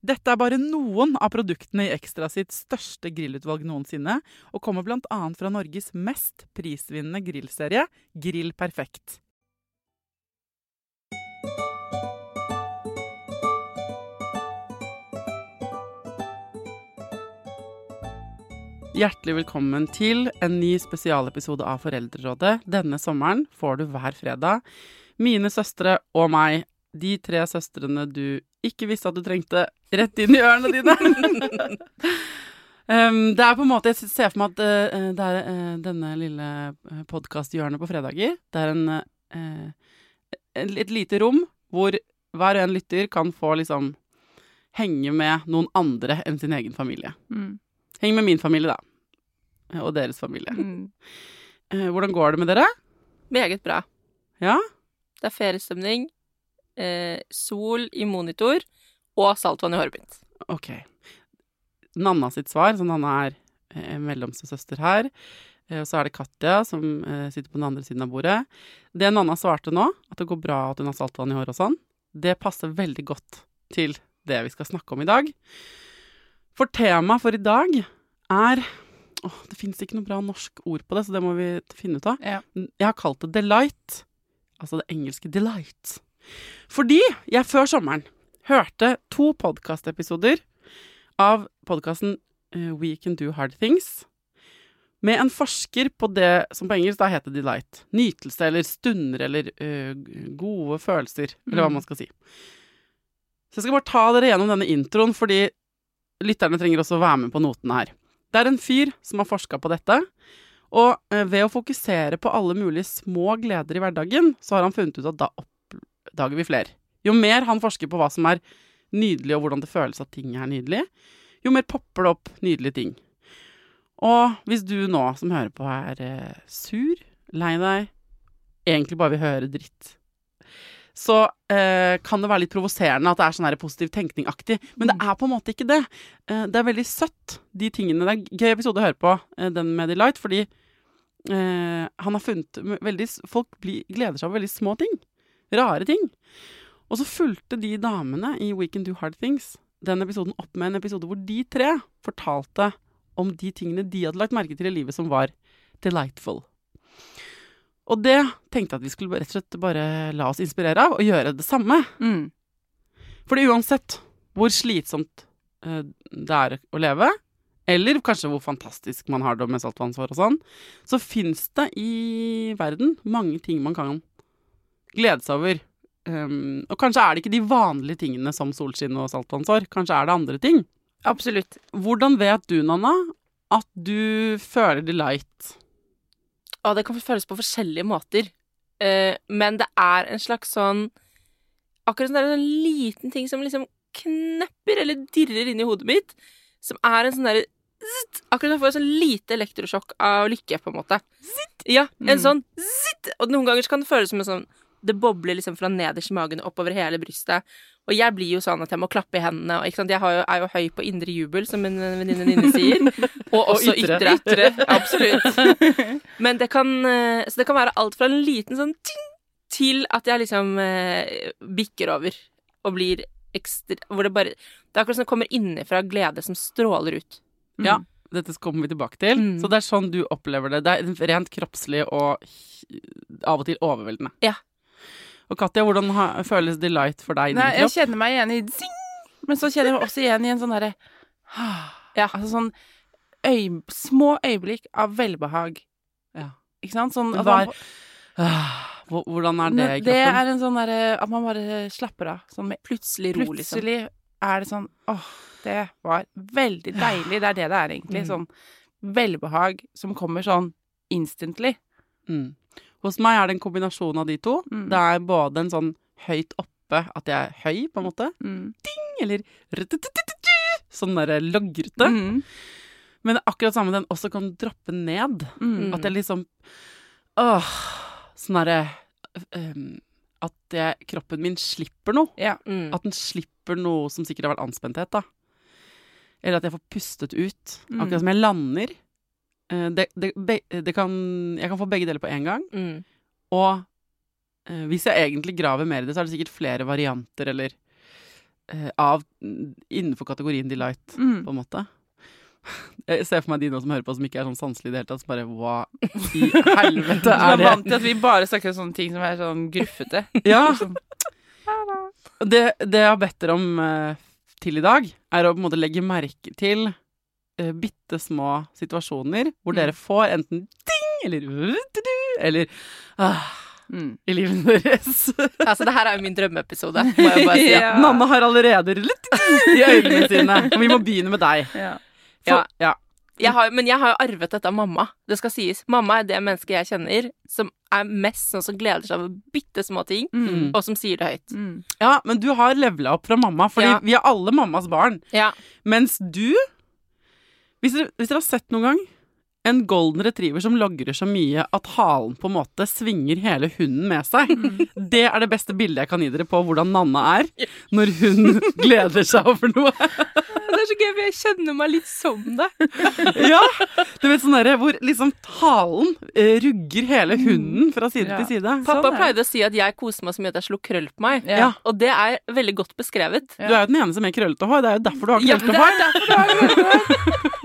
Dette er bare noen av produktene i Ekstra sitt største grillutvalg noensinne, og kommer bl.a. fra Norges mest prisvinnende grillserie, Grill Perfekt. Hjertelig velkommen til en ny spesialepisode av Foreldrerådet. Denne sommeren får du hver fredag mine søstre og meg, de tre søstrene du ikke visste at du trengte, rett inn i ørene dine. um, det er på en måte Jeg ser for meg at uh, det er uh, denne lille podkasthjørnet på fredager. Det er en, uh, et lite rom hvor hver og en lytter kan få liksom henge med noen andre enn sin egen familie. Mm. Heng med min familie, da. Og deres familie. Mm. hvordan går det med dere? Meget bra. Ja? Det er feriestemning, eh, sol i monitor og saltvann i mitt. Ok. Nanna sitt svar, så Nanna er eh, mellomste søster her. Eh, og så er det Katja som eh, sitter på den andre siden av bordet. Det Nanna svarte nå, at det går bra at hun har saltvann i håret og sånn, det passer veldig godt til det vi skal snakke om i dag. For temaet for i dag er åh, Det fins ikke noe bra norsk ord på det, så det må vi finne ut av. Ja. Jeg har kalt det delight. Altså det engelske delight. Fordi jeg før sommeren hørte to podkastepisoder av podkasten We Can Do Hard Things med en forsker på det som på engelsk da heter delight. Nytelse eller stunder eller ø, gode følelser, eller hva Mm. man skal si. Så jeg skal bare ta dere gjennom denne introen, fordi lytterne trenger også å være med på notene her. Det er en fyr som har forska på dette, og eh, ved å fokusere på alle mulige små gleder i hverdagen, så har han funnet ut at da oppdager vi flere. Jo mer han forsker på hva som er nydelig, og hvordan det føles at ting er nydelig, jo mer popper det opp nydelige ting. Og hvis du nå som hører på er eh, sur, lei deg, egentlig bare vil høre dritt, så eh, kan det være litt provoserende at det er sånn her positiv tenkning-aktig. Men det er på en måte ikke det. Eh, det er veldig søtt, de tingene. Det er gøy episode å høre på, eh, den med Delight, fordi eh, han har funnet veldig, Folk blir, gleder seg over veldig små ting. Rare ting. Og så fulgte de damene i We Can Do Hard Things den episoden opp med en episode hvor de tre fortalte om de tingene de hadde lagt merke til i livet som var delightful. Og det tenkte jeg at vi skulle rett og slett bare la oss inspirere av, og gjøre det samme. Mm. Fordi uansett hvor slitsomt eh, det er å leve, eller kanskje hvor fantastisk man har det med saltvannsår og sånn, så fins det i verden mange ting man kan glede seg over. Um, og kanskje er det ikke de vanlige tingene som solskinn og saltvannsår. Kanskje er det andre ting. Absolutt. Hvordan vet du, Nanna, at du føler delight? Og det kan føles på forskjellige måter. Uh, men det er en slags sånn Akkurat som det er en liten ting som liksom knepper eller dirrer inn i hodet mitt. Som er en sånn derre Akkurat som jeg får et sånn lite elektrosjokk av lykke, på en måte. Ja, en Mm. sånn zitt. Og noen ganger kan det føles som en sånn Det bobler liksom fra nederst i magen og oppover hele brystet. Og jeg blir jo sånn at jeg må klappe i hendene. Og ikke sant? Jeg har jo, er jo høy på indre jubel, som en venninne dine sier. Og også ytre. ytre. ytre. Absolutt. Men det kan eh, Så det kan være alt fra en liten sånn ting til at jeg liksom eh, bikker over og blir ekstra Hvor det bare Det er akkurat som det kommer innenfra glede som stråler ut. Ja, dette kommer vi tilbake til. Mm. Så det er sånn du opplever det. Det er rent kroppslig og av og til overveldende. Ja. Og Katja, hvordan føles delight for deg Nei, jeg kjenner meg igjen i zing, men så kjenner jeg meg også igjen i en sånn derre Ja. Altså sånn øy, små øyeblikk av velbehag. Ja. Ikke sant? Sånn at man, hvor- Hvordan er det i det er en sånn derre At man bare slapper av. Sånn med Plutselig ro, liksom. Plutselig er det sånn Åh, det var veldig deilig. Det er det det er, egentlig. Mm. Sånn velbehag som kommer sånn instantly. Mm. Hos meg er det en kombinasjon av de to. Mm. Det er både en sånn høyt oppe, at jeg er høy, på en måte, Mm. eller sånn derre logrete. Mm. Men det er akkurat samme den også kan droppe ned. Mm. At jeg liksom Åh, sånn derre um, At jeg, kroppen min slipper noe. Ja. Mm. At den slipper noe som sikkert har vært anspenthet, da. Eller at jeg får pustet ut. Mm. Akkurat som jeg lander. Eh, Det, det, det kan, jeg kan få begge deler på én gang. Mm. Og eh, hvis jeg egentlig graver mer i det, så er det sikkert flere varianter eller eh, av innenfor kategorien delight, Mm. på en måte. Jeg ser for meg de nå som hører på, som ikke er sånn sanselige i det hele tatt, som bare hva i helvete er Du er vant til at vi bare snakker om sånne ting som er sånn gruffete. Ja, Sånn, det, det jeg har bedt dere om til i dag, er å på en måte legge merke til uh, bitte små situasjoner hvor dere får enten ding eller eller ah, mm. i livet deres. Altså, det her er jo min drømmeepisode, må jeg bare si. Ja. Nanne har allerede litt i øynene sine. Og vi må begynne med deg. Ja. For, ja. Jeg har, men jeg har jo arvet dette av mamma. Det skal sies. Mamma er det mennesket jeg kjenner som er mest sånn som gleder seg over bitte små ting, Mm. og som sier det høyt. Mm. ja, men du har levela opp fra mamma, fordi Ja. vi er alle mammas barn. Ja. Mens du hvis dere, hvis dere har sett noen gang en golden retriever som logrer så mye at halen på en måte svinger hele hunden med seg. Det er det beste bildet jeg kan gi dere på hvordan Nanna er når hun gleder seg over noe. Det er så gøy, for jeg kjenner meg litt som det. Ja, du vet sånn derre hvor liksom halen eh, rugger hele hunden fra side Ja. til side. Pappa Sånn pleide å si at jeg koser meg så mye at jeg slo krøll på meg. Ja. Og det er veldig godt beskrevet. Du er jo den eneste med krøllete hår. Det er jo derfor du har Ja, det er derfor du har krøllete hår.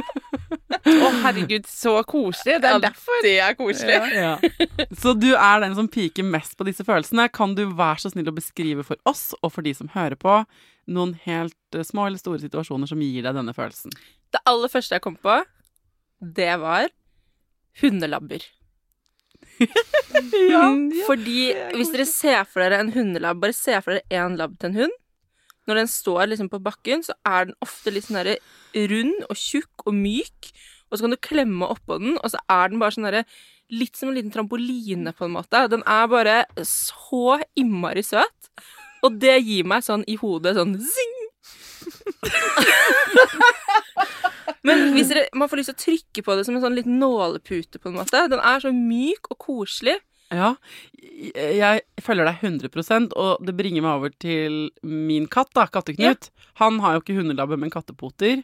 Å, herregud, så koselig. Det er derfor. Det er koselig. Ja. Ja. Så du er den som piker mest på disse følelsene. Kan du være så snill å beskrive for oss, og for de som hører på, noen helt eh, små eller store situasjoner som gir deg denne følelsen? Det aller første jeg kom på, det var hundelabber. Fordi hvis dere ser for dere en hundelabb, bare se for dere én labb til en hund. Når den står liksom på bakken, så er den ofte litt sånn rund og tjukk og myk. Og så kan du klemme oppå den, og så er den bare sånn derre Litt som en liten trampoline, på en måte. Den er bare så innmari søt. Og det gir meg sånn i hodet sånn zing! Men hvis dere, man får lyst til å trykke på det som en sånn liten nålepute, på en måte. Den er så myk og koselig. Ja, jeg følger deg 100% og det bringer meg over til min katt, da, Katteknut. Han har jo ikke hundelabbe, men kattepoter.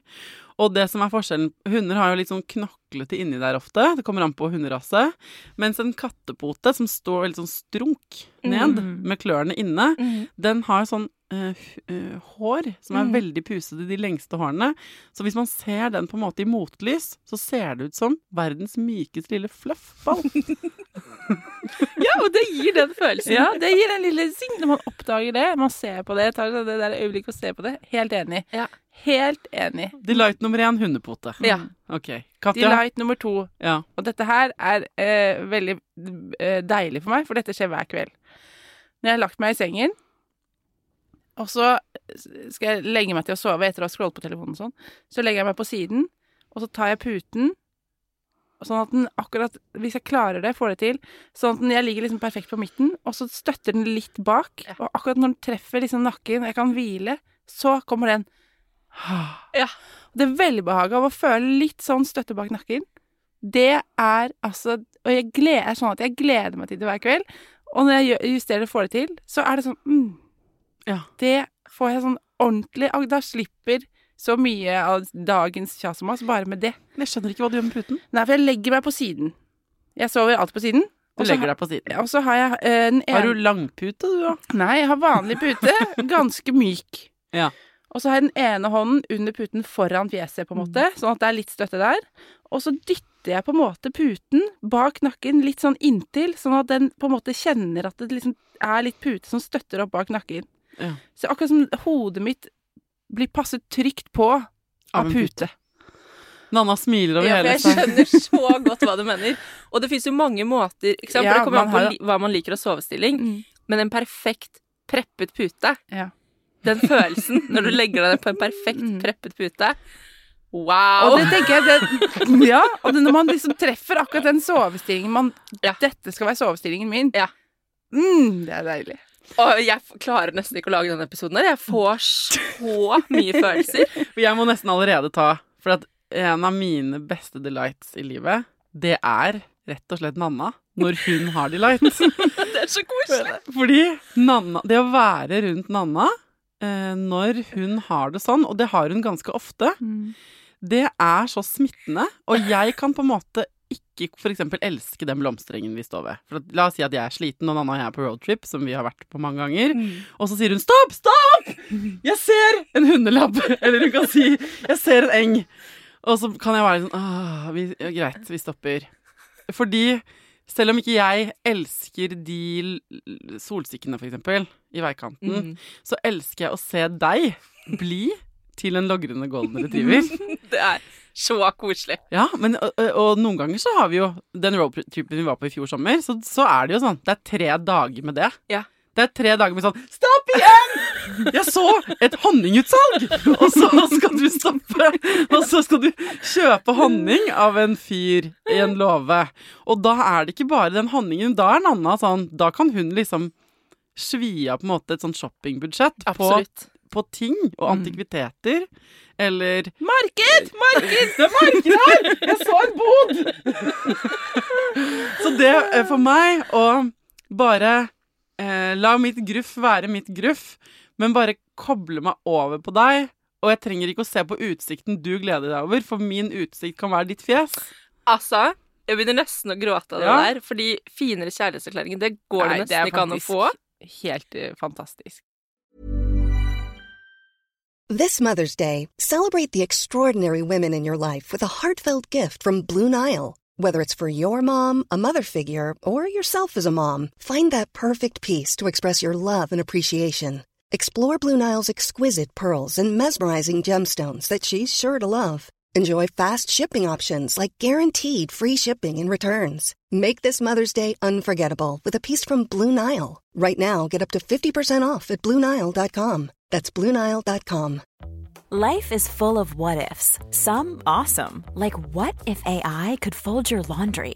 Og det som er forskjellen Hunder har jo litt sånn knoklete inni der ofte. Det kommer an på hunderase. Mens en kattepote som står litt sånn strunk ned, Mm. med klørne inne, den har sånn hu- eh, hår som er Mm. veldig pusete, de lengste hårene. Så hvis man ser den på en måte i motlys, så ser det ut som verdens mykeste lille fluffball. Ja, og det gir den følelsen. Ja, det gir en lille zing når man oppdager det. Man ser på det, tar det der øyeblikket og ser på det. Helt enig. Ja. Helt enig. Delight nummer én, hundepote. Ja. Ok. Katja? Delight nummer to. Ja. Og dette her er eh, veldig eh, deilig for meg, for dette skjer hver kveld. Når jeg har lagt meg i sengen, og så skal jeg legge meg til å sove etter å ha scrollet på telefonen og sånn, så legger jeg meg på siden, og så tar jeg puten, sånn at den akkurat, hvis jeg klarer det, får det til, sånn at den, jeg ligger liksom perfekt på midten, og så støtter den litt bak, Ja. og akkurat når den treffer liksom nakken, jeg kan hvile, så kommer den Ja. Det velbehaget av å føle litt sånn støtte bak nakken, det er altså Og jeg gleder, er sånn at jeg gleder meg til det hver kveld. Og når jeg justerer og får det til, så er det sånn mm, Ja. Det får jeg sånn ordentlig og Da slipper så mye av dagens kjas om oss bare med det. Jeg skjønner ikke hva du gjør med puten. Nei, for jeg legger meg på siden. Jeg sover alltid på siden. Du legger deg på siden. Og så har jeg eh, den Har du langpute, du òg? Nei, jeg har vanlig pute. Ganske myk. Ja. Og så har jeg den ene hånden under puten foran fjeset, på en måte, sånn at det er litt støtte der. Og så dytter jeg på en måte puten bak nakken litt sånn inntil, sånn at den på en måte kjenner at det liksom er litt pute som støtter opp bak nakken. Ja. Så akkurat som hodet mitt blir passet trygt på av, Av en pute. Nanna smiler over Ja, for seg. jeg skjønner så godt hva du mener. Og det fins jo mange måter ikke sant? For Ja, det kommer an på hva man liker av sovestilling. Mm. Men en perfekt preppet pute, Ja. Den følelsen når du legger deg på en perfekt Mm. preppet pute Og Wow! det tenker jeg det, Ja, og det, når man liksom treffer akkurat den sovestillingen man Ja. Dette skal være sovestillingen min. Ja. Mm, det er deilig. Og jeg klarer nesten ikke å lage denne episoden her. Jeg får så mye følelser. Jeg må nesten allerede ta For at en av mine beste delights i livet, det er rett og slett Nanna. Når hun har delight. Det er så koselig. Fordi Nanna Det å være rundt Nanna eh, når hun har det sånn, og det har hun ganske ofte, det er så smittende. Og jeg kan på en måte ikke f.eks. elske den blomsterengen vi står ved. For la oss si at jeg er sliten, og Nanna og jeg er på roadtrip, som vi har vært på mange ganger. Og så sier hun 'stopp, stopp! Jeg ser en hundelabb!' Eller hun kan si 'jeg ser en eng'. Og så kan jeg være sånn Åh, vi, ja, greit, vi stopper. Fordi selv om ikke jeg elsker de solstikkene, for eksempel, i veikanten, Mm. så elsker jeg å se deg bli til en logrende golden retriever. Det er så koselig. Ja, men og, og noen ganger så har vi jo Den roadtripen vi var på i fjor sommer, så, så er det jo sånn Det er tre dager med det. Ja. Det er tre dager med sånn Stopp igjen! Jeg så et honningutsalg! Og så skal du stoppe. Og så skal du kjøpe honning av en fyr i en låve. Og da er det ikke bare den honningen. Da er Nanna sånn Da kan hun liksom svi av på en måte et sånn shoppingbudsjett på, på ting og antikviteter. Eller Marked! Marked! det er marked her! Jeg så en bod! Så det er for meg å bare eh, la mitt gruff være mitt gruff, men bare koble meg over på deg. Og jeg trenger ikke å se på utsikten du gleder deg over, for min utsikt kan være ditt fjes. Altså, jeg begynner nesten å gråte av det Ja. der, fordi finere kjærlighetserklæringer, det går Nei, det det nesten ikke an å få. Helt eh, fantastisk. This Mother's Day, celebrate the extraordinary women in your life with a heartfelt gift from Blue Nile. Whether it's for your mom, a mother figure, or yourself as a mom, find that perfect piece to express your love and appreciation. Explore Blue Nile's exquisite pearls and mesmerizing gemstones that she's sure to love. Enjoy fast shipping options like guaranteed free shipping and returns. Make this Mother's Day unforgettable with a piece from Blue Nile. Right now, get up to 50% off at BlueNile.com. That's BlueNile.com. Life is full of what ifs. Some awesome, like what if AI could fold your laundry?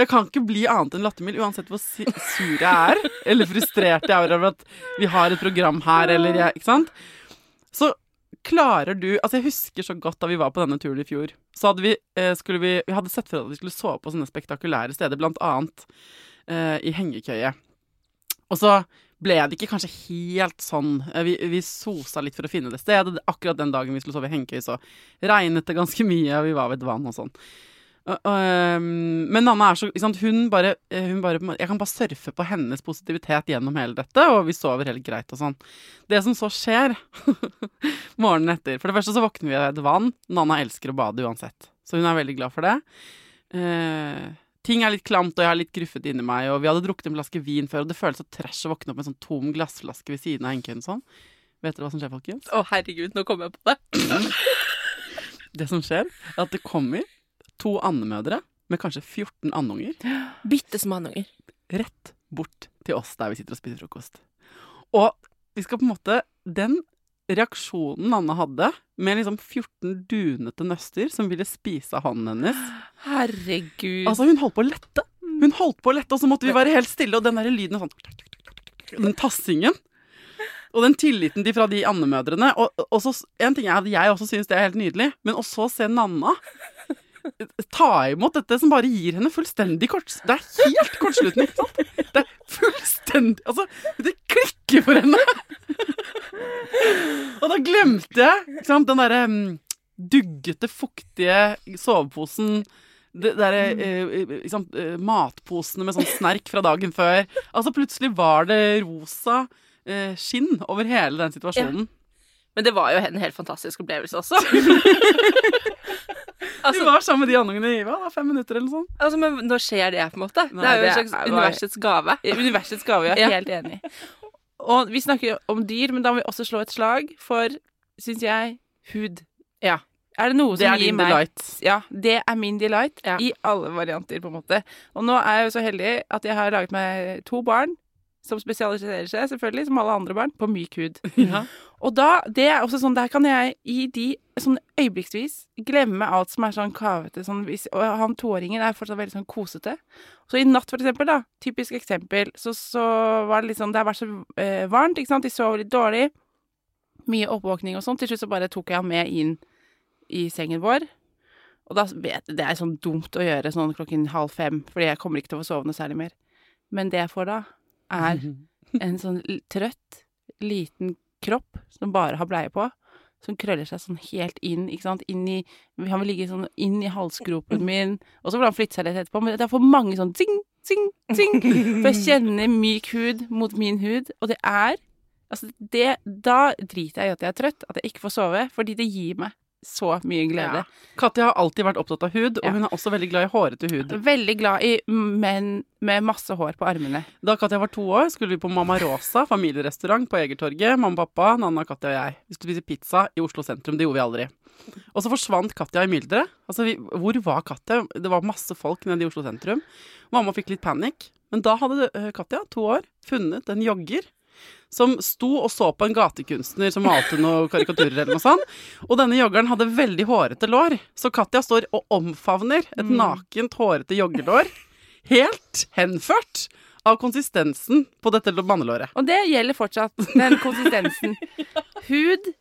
Jeg kan ikke bli annet enn lattermild uansett hvor sur jeg er, eller frustrert jeg er over at vi har et program her, eller jeg, ikke sant? Så klarer du Altså, jeg husker så godt da vi var på denne turen i fjor. Så hadde vi, eh, vi, vi hadde sett for at vi skulle sove på sånne spektakulære steder, blant annet eh, i hengekøye. Og så ble det ikke kanskje helt sånn. Eh, Vi, vi sosa litt for å finne det stedet. Akkurat den dagen vi skulle sove i hengekøye, så regnet det ganske mye, og vi var ved et vann og sånn. Ehm, men Nanna er så sant, hun bare, eh, hun bare Jeg kan bare surfe på hennes positivitet gjennom hele dette, og vi sover helt greit og sånn. Det som så skjer morgenen etter For det første så våkner vi av et vann. Nanna elsker å bade uansett, så hun er veldig glad for det. Uh, ting er litt klamt, og jeg er litt gruffet inni meg, og vi hadde drukket en flaske vin før, og det føles så trash å våkne opp med en sånn tom glassflaske ved siden av hengekøyen sånn. Vet dere hva som skjer, folkens? Å, herregud, nå kommer jeg på det. Det som skjer, er at det kommer to andemødre med kanskje 14 andunger. Bitte små andunger. rett bort til oss der vi sitter og spiser frokost. Og vi skal på en måte Den reaksjonen Anne hadde, med liksom 14 dunete nøster som ville spise av hånden hennes Herregud. Altså, hun holdt på å lette. Hun holdt på å lette, og så måtte vi være helt stille, og den der lyden sånn Den tassingen. Og den tilliten de fra de andemødrene. Og, og så, en ting er at jeg også syns det er helt nydelig, men å så se Nanna ta imot dette som bare gir henne fullstendig kort... Det er helt kortslutning, ikke sant? Det er fullstendig Altså, det klikker for henne! Og da glemte jeg ikke sant, den derre um, duggete, fuktige soveposen. Det derre eh, eh, matposene med sånn snerk fra dagen før. Altså plutselig var det rosa eh, skinn over hele den situasjonen. Men det var jo en helt fantastisk opplevelse også. Vi du var sammen med de andungene i hva, da, fem minutter eller sånn. altså, men nå skjer det, på en måte? Nei, det er jo en slags er- universets gave. Universets gave, jeg er Ja. helt enig. Og vi snakker jo om dyr, men da må vi også slå et slag for, syns jeg, hud. Ja. Er det noe Det som gir meg delight. Ja, det er min delight Ja. i alle varianter, på en måte. Og nå er jeg jo så heldig at jeg har laget meg to barn som spesialiserer seg, selvfølgelig, som alle andre barn, på myk hud. Ja. Og da, det er også sånn, der kan jeg i de sånn øyeblikksvis glemme alt som er sånn kavete. Sånn, hvis, og han toåringen er fortsatt veldig sånn kosete. Så i natt, for eksempel, da, typisk eksempel, så, så var det litt sånn, det har vært så eh, varmt, ikke sant, de sov litt dårlig, mye oppvåkning og sånn. Til slutt så bare tok jeg ham med inn i sengen vår. Og da vet jeg, det er sånn dumt å gjøre sånn klokken halv fem, fordi jeg kommer ikke til å få sove noe særlig mer. Men det jeg får da, er en sånn trøtt, liten kropp som bare har bleie på, som krøller seg sånn helt inn, ikke sant, inn i Han vil ligge sånn inn i halsgropen min, og så vil han flytte seg litt etterpå, men det er for mange sånn zing, zing, zing, for jeg kjenner myk hud mot min hud, og det er Altså, det Da driter jeg i at jeg er trøtt, at jeg ikke får sove, fordi det gir meg så mye glede. Ja. Katja har alltid vært opptatt av hud, og Ja. hun er også veldig glad i hårete hud. Veldig glad i menn med masse hår på armene. Da Katja var to år, skulle vi på Mamma Rosa familierestaurant på Egertorget. Mamma, pappa, Nanna, Katja og jeg. Vi skulle spise pizza i Oslo sentrum. Det gjorde vi aldri. Og så forsvant Katja i mylderet. Altså, vi, hvor var Katja? Det var masse folk nede i Oslo sentrum. Mamma fikk litt panikk. Men da hadde eh, Katja, to år, funnet en jogger som sto og så på en gatekunstner som malte noen karikaturer eller noe sånt. Og denne joggeren hadde veldig hårete lår, så Katja står og omfavner et nakent, hårete joggelår. Helt henført av konsistensen på dette mannelåret. Og det gjelder fortsatt, den konsistensen. Hud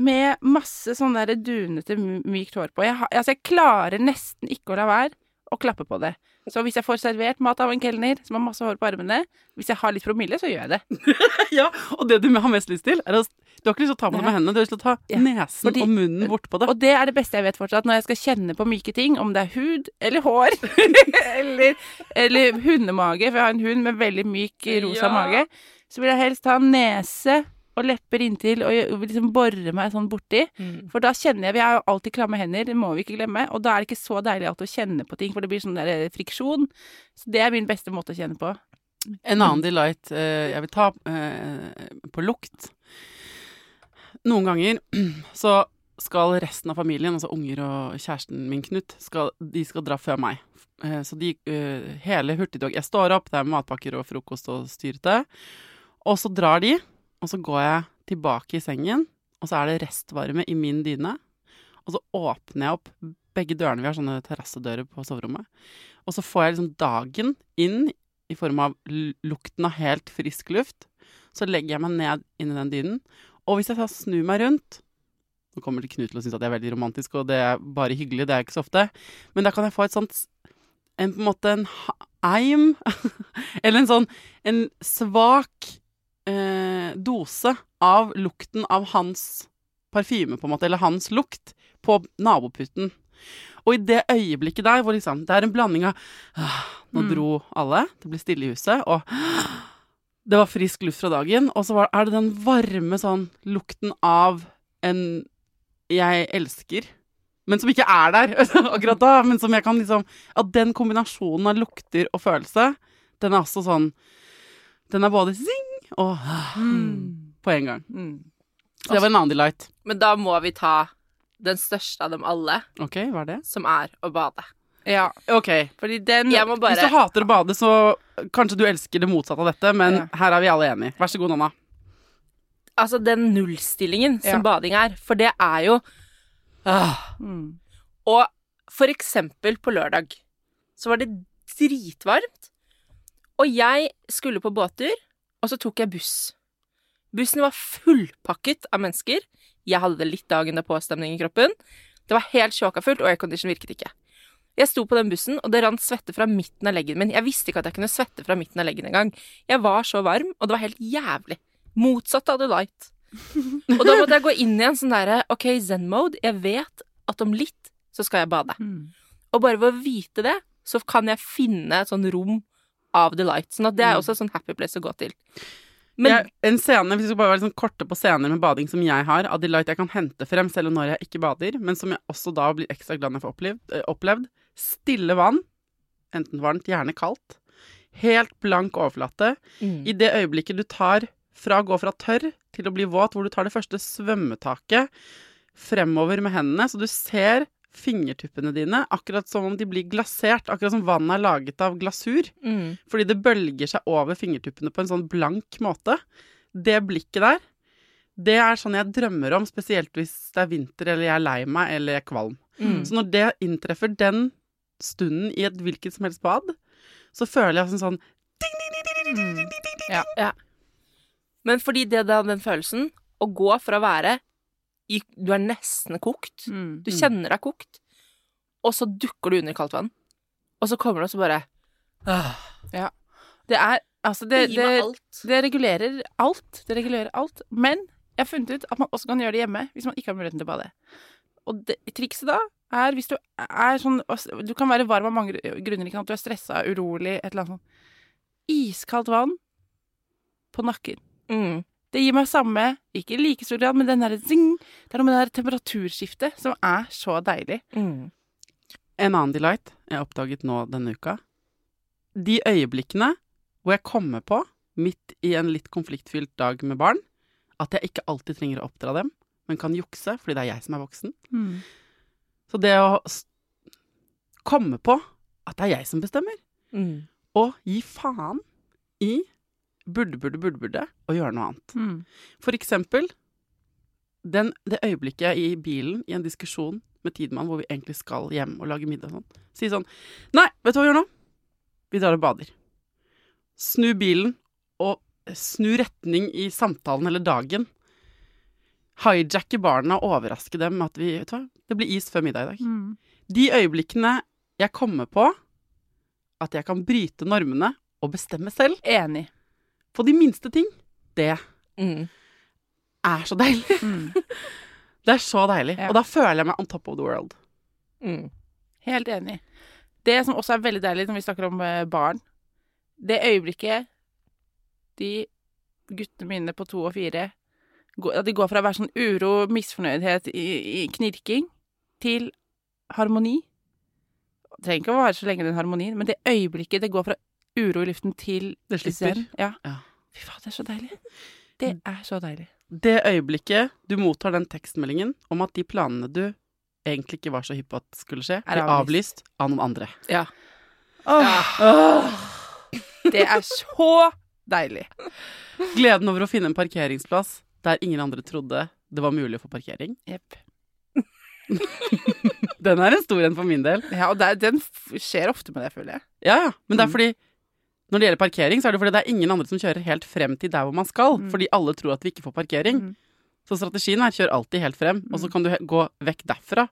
med masse sånn der dunete, mykt hår på. Jeg, altså, jeg klarer nesten ikke å la være å klappe på det. Så hvis jeg får servert mat av en kelner som har masse hår på armene, hvis jeg har litt promille, så gjør jeg det. Ja, og det du har mest lyst til, er å Du har ikke lyst til å ta på det med hendene, du har lyst til å ta Ja, nesen fordi- og munnen bortpå det. Og det er det beste jeg vet fortsatt, når jeg skal kjenne på myke ting, om det er hud eller hår, eller, eller hundemage, for jeg har en hund med veldig myk rosa Ja. mage, så vil jeg helst ha nese og lepper inntil og liksom borer meg sånn borti. For da kjenner jeg Vi har jo alltid klamme hender, det må vi ikke glemme. Og da er det ikke så deilig alltid å kjenne på ting, for det blir sånn der friksjon. Så det er min beste måte å kjenne på. En annen delight eh, jeg vil ta eh, på lukt Noen ganger så skal resten av familien, altså unger og kjæresten min Knut, skal, de skal dra før meg. Eh, så de, eh, hele hurtigtog Jeg står opp, det er matpakker og frokost og styrete. Og så drar de, og så går jeg tilbake i sengen, og så er det restvarme i min dyne. Og så åpner jeg opp begge dørene. Vi har sånne terrassedører på soverommet. Og så får jeg liksom dagen inn i form av lukten av helt frisk luft. Så legger jeg meg ned inni den dynen. Og hvis jeg snur meg rundt Nå kommer Knut til å synes at jeg er veldig romantisk, og det er bare hyggelig, det er ikke så ofte. Men da kan jeg få et sånt en, På en måte en eim Eller en sånn En svak eh, dose av lukten av hans parfyme, på en måte, eller hans lukt, på naboputen. Og i det øyeblikket der hvor liksom Det er en blanding av ah, Nå Mm. dro alle, det ble stille i huset, og det var frisk luft fra dagen, og så var, er det den varme sånn lukten av en jeg elsker, men som ikke er der akkurat da, men som jeg kan liksom At den kombinasjonen av lukter og følelse, den er også sånn Den er både zing og mm. på en gang. Mm. Så det var en annen delight. Men da må vi ta den største av dem alle, OK, hva er det? som er å bade. Ja, OK. fordi den Jeg må Hvis du hater å bade, så kanskje du elsker det motsatte av dette, men Ja. her er vi alle enige. Vær så god, Nanna. Altså, den nullstillingen som Ja. bading er, for det er jo ah. mm. Og for eksempel på lørdag så var det dritvarmt, og jeg skulle på båttur, og så tok jeg buss. Bussen var fullpakket av mennesker. Jeg hadde litt dagen da påstemning i kroppen. Det var helt sjåkafullt, og aircondition virket ikke. Jeg sto på den bussen, og det rant svette fra midten av leggen min. Jeg visste ikke at jeg kunne svette fra midten av leggen engang. Jeg var så varm, og det var helt jævlig. Motsatt av The Light. Og da måtte jeg gå inn i en sånn derre OK, zen-mode. Jeg vet at om litt så skal jeg bade. Mm. Og bare ved å vite det, så kan jeg finne et sånn rom av delight. Sånn at det er også et sånn happy place å gå til. Men jeg, en scene, Hvis vi skal bare være sånn korte på scener med bading som jeg har, av delight jeg kan hente frem selv om når jeg ikke bader, men som jeg også da blir ekstra glad når jeg får opplevd, eh, opplevd. Stille vann, enten varmt, gjerne kaldt. Helt blank overflate. Mm. I det øyeblikket du tar fra å gå fra tørr til å bli våt, hvor du tar det første svømmetaket fremover med hendene, så du ser fingertuppene dine akkurat som om de blir glasert, akkurat som vannet er laget av glasur. Mm. Fordi det bølger seg over fingertuppene på en sånn blank måte. Det blikket der, det er sånn jeg drømmer om, spesielt hvis det er vinter eller jeg er lei meg eller jeg er kvalm. Mm. Så når det inntreffer den stunden i et hvilket som helst bad, så føler jeg sånn sånn Men fordi det da, den følelsen, å gå fra å være i, Du er nesten kokt, Mm. du kjenner deg kokt, og så dukker du under kaldt vann. Og så kommer du, og så bare ah, Det er Altså, det, det, det regulerer alt. Det regulerer alt. Men jeg har funnet ut at man også kan gjøre det hjemme hvis man ikke har muligheten til å bade. Og det, trikset da er hvis du er sånn Du kan være varm av mange grunner. Ikke sant? Du er stressa, urolig, et eller annet sånt. Iskaldt vann på nakken. Mm. Det gir meg samme, ikke i like stor grad, men den derre zing. Det er noe med det der temperaturskiftet som er så deilig. Mm. En annen delight jeg har oppdaget nå denne uka. De øyeblikkene hvor jeg kommer på, midt i en litt konfliktfylt dag med barn, at jeg ikke alltid trenger å oppdra dem, men kan jukse fordi det er jeg som er voksen. Så det å komme på at det er jeg som bestemmer, Mm. og gi faen i burde, burde, burde, burde, å gjøre noe annet. Mm. For eksempel den, det øyeblikket i bilen i en diskusjon med Tidemann hvor vi egentlig skal hjem og lage middag og sånn, si sånn Nei, vet du hva vi gjør nå? Vi drar og bader. Snu bilen og snu retning i samtalen eller dagen. Hijacke barna og overraske dem med at vi Vet du hva, det blir is før middag i dag. Mm. De øyeblikkene jeg kommer på at jeg kan bryte normene og bestemme selv Enig. På de minste ting, det Mm. er så deilig. Mm. Det er så deilig. Ja. Og da føler jeg meg on top of the world. Mm. Helt enig. Det som også er veldig deilig når vi snakker om eh, barn, det øyeblikket de guttene mine på to og fire at de går fra å være sånn uro, misfornøydhet, i, i knirking, til harmoni. Det trenger ikke å vare så lenge den harmonien, men det øyeblikket det går fra uro i luften til Det slipper. Ja. Ja. Fy faen, det er så deilig. Det er så deilig. Det øyeblikket du mottar den tekstmeldingen om at de planene du egentlig ikke var så hypp på at skulle skje, Er avlyst. av noen andre. Ja. Åh Åh Det er så deilig. Gleden over å finne en parkeringsplass der ingen andre trodde det var mulig å få parkering. Jepp. Den er en stor en for min del. Ja, og det, er- den skjer ofte med det, føler jeg. Ja, ja. Men det er Mm. fordi når det gjelder parkering, så er det fordi det er ingen andre som kjører helt frem til der hvor man skal. Mm. Fordi alle tror at vi ikke får parkering. Mm. Så strategien er kjør alltid helt frem, og så Mm. kan du he- gå vekk derfra.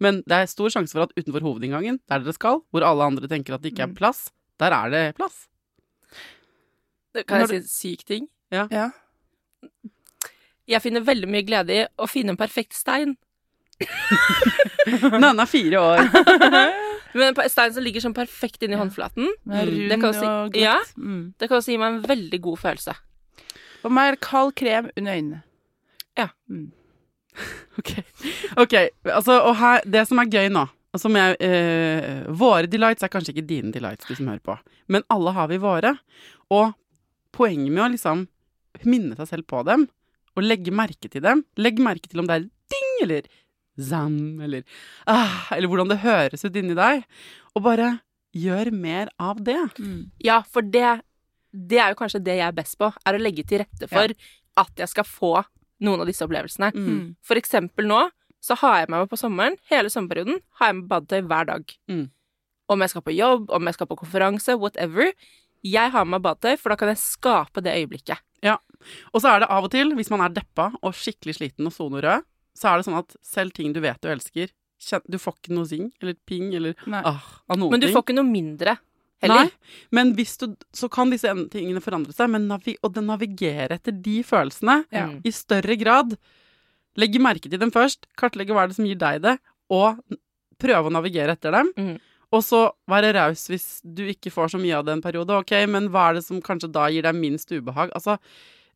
Men det er stor sjanse for at utenfor hovedinngangen, der dere skal, hvor alle andre tenker at det ikke er Mm. plass, der er det plass. Kan jeg si en syk ting? Ja. Jeg finner veldig mye glede i å finne en perfekt stein. Nanna er fire år. Men en stein som ligger sånn perfekt inni Ja. håndflaten, Mm. Det kan også. Ja. Mm. det kan også gi meg en veldig god følelse. For meg er det kald krem under øynene. Ja. Mm. Ok, okay. altså, og her, det som er gøy nå som jeg, eh, Våre delights er kanskje ikke dine delights, du som hører på, men alle har vi våre. Og poenget med å liksom minne seg selv på dem, og legge merke til dem Legg merke til om det er ding eller zam, eller ah, Eller hvordan det høres ut inni deg. Og bare gjør mer av det. Mm. Ja, for det, det er jo kanskje det jeg er best på, er å legge til rette for at jeg skal få noen av disse opplevelsene. Mm. For eksempel nå, så har jeg med meg på sommeren, hele sommerperioden, har jeg med badetøy hver dag. Mm. Om jeg skal på jobb, om jeg skal på konferanse, whatever. Jeg har med meg badetøy, for da kan jeg skape det øyeblikket. Ja. Og så er det av og til, hvis man er deppa og skikkelig sliten og sonerød, så er det sånn at selv ting du vet du elsker, du får ikke noe zing eller ping eller ah, av noen Men du ting. får ikke noe mindre heller. Nei, men hvis du, så kan disse tingene forandre seg, men navi, å navigere etter de følelsene Ja. Mm. i større grad. Legge merke til dem først, kartlegge hva er det som gir deg det, og prøve å navigere etter dem. Mm. Og så være raus hvis du ikke får så mye av det en periode. Ok, men hva er det som kanskje da gir deg minst ubehag? Altså,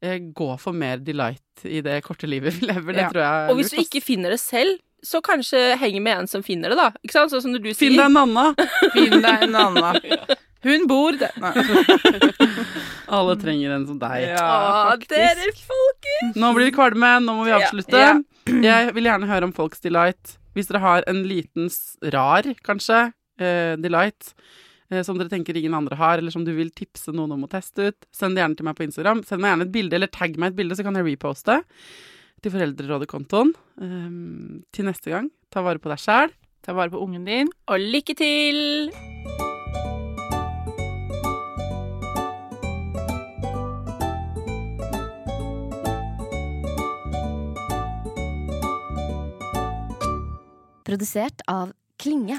gå for mer delight i det korte livet vi lever. Det Ja. tror jeg er Og hvis du lurt, ikke finner det selv, så kanskje henge med en som finner det, da. Ikke sant? Sånn som du sier. Finn deg en annen! Finn deg en Anna. Hun bor der. Nei. Alle trenger en som deg. Ja, faktisk. dere folkens! Nå blir det kvalme, nå må vi avslutte. ja. Jeg vil gjerne høre om folks delight. Hvis dere har en liten, rar, kanskje, eh, delight, eh, som dere tenker ingen andre har, eller som du vil tipse noen om å teste ut, send det gjerne til meg på Instagram. Send meg gjerne et bilde, eller tagg meg et bilde, så kan jeg reposte til Foreldrerådet-kontoen. Um, til neste gang, ta vare på deg sjæl. Ta vare på ungen din. Og lykke til! Produsert av Klinge.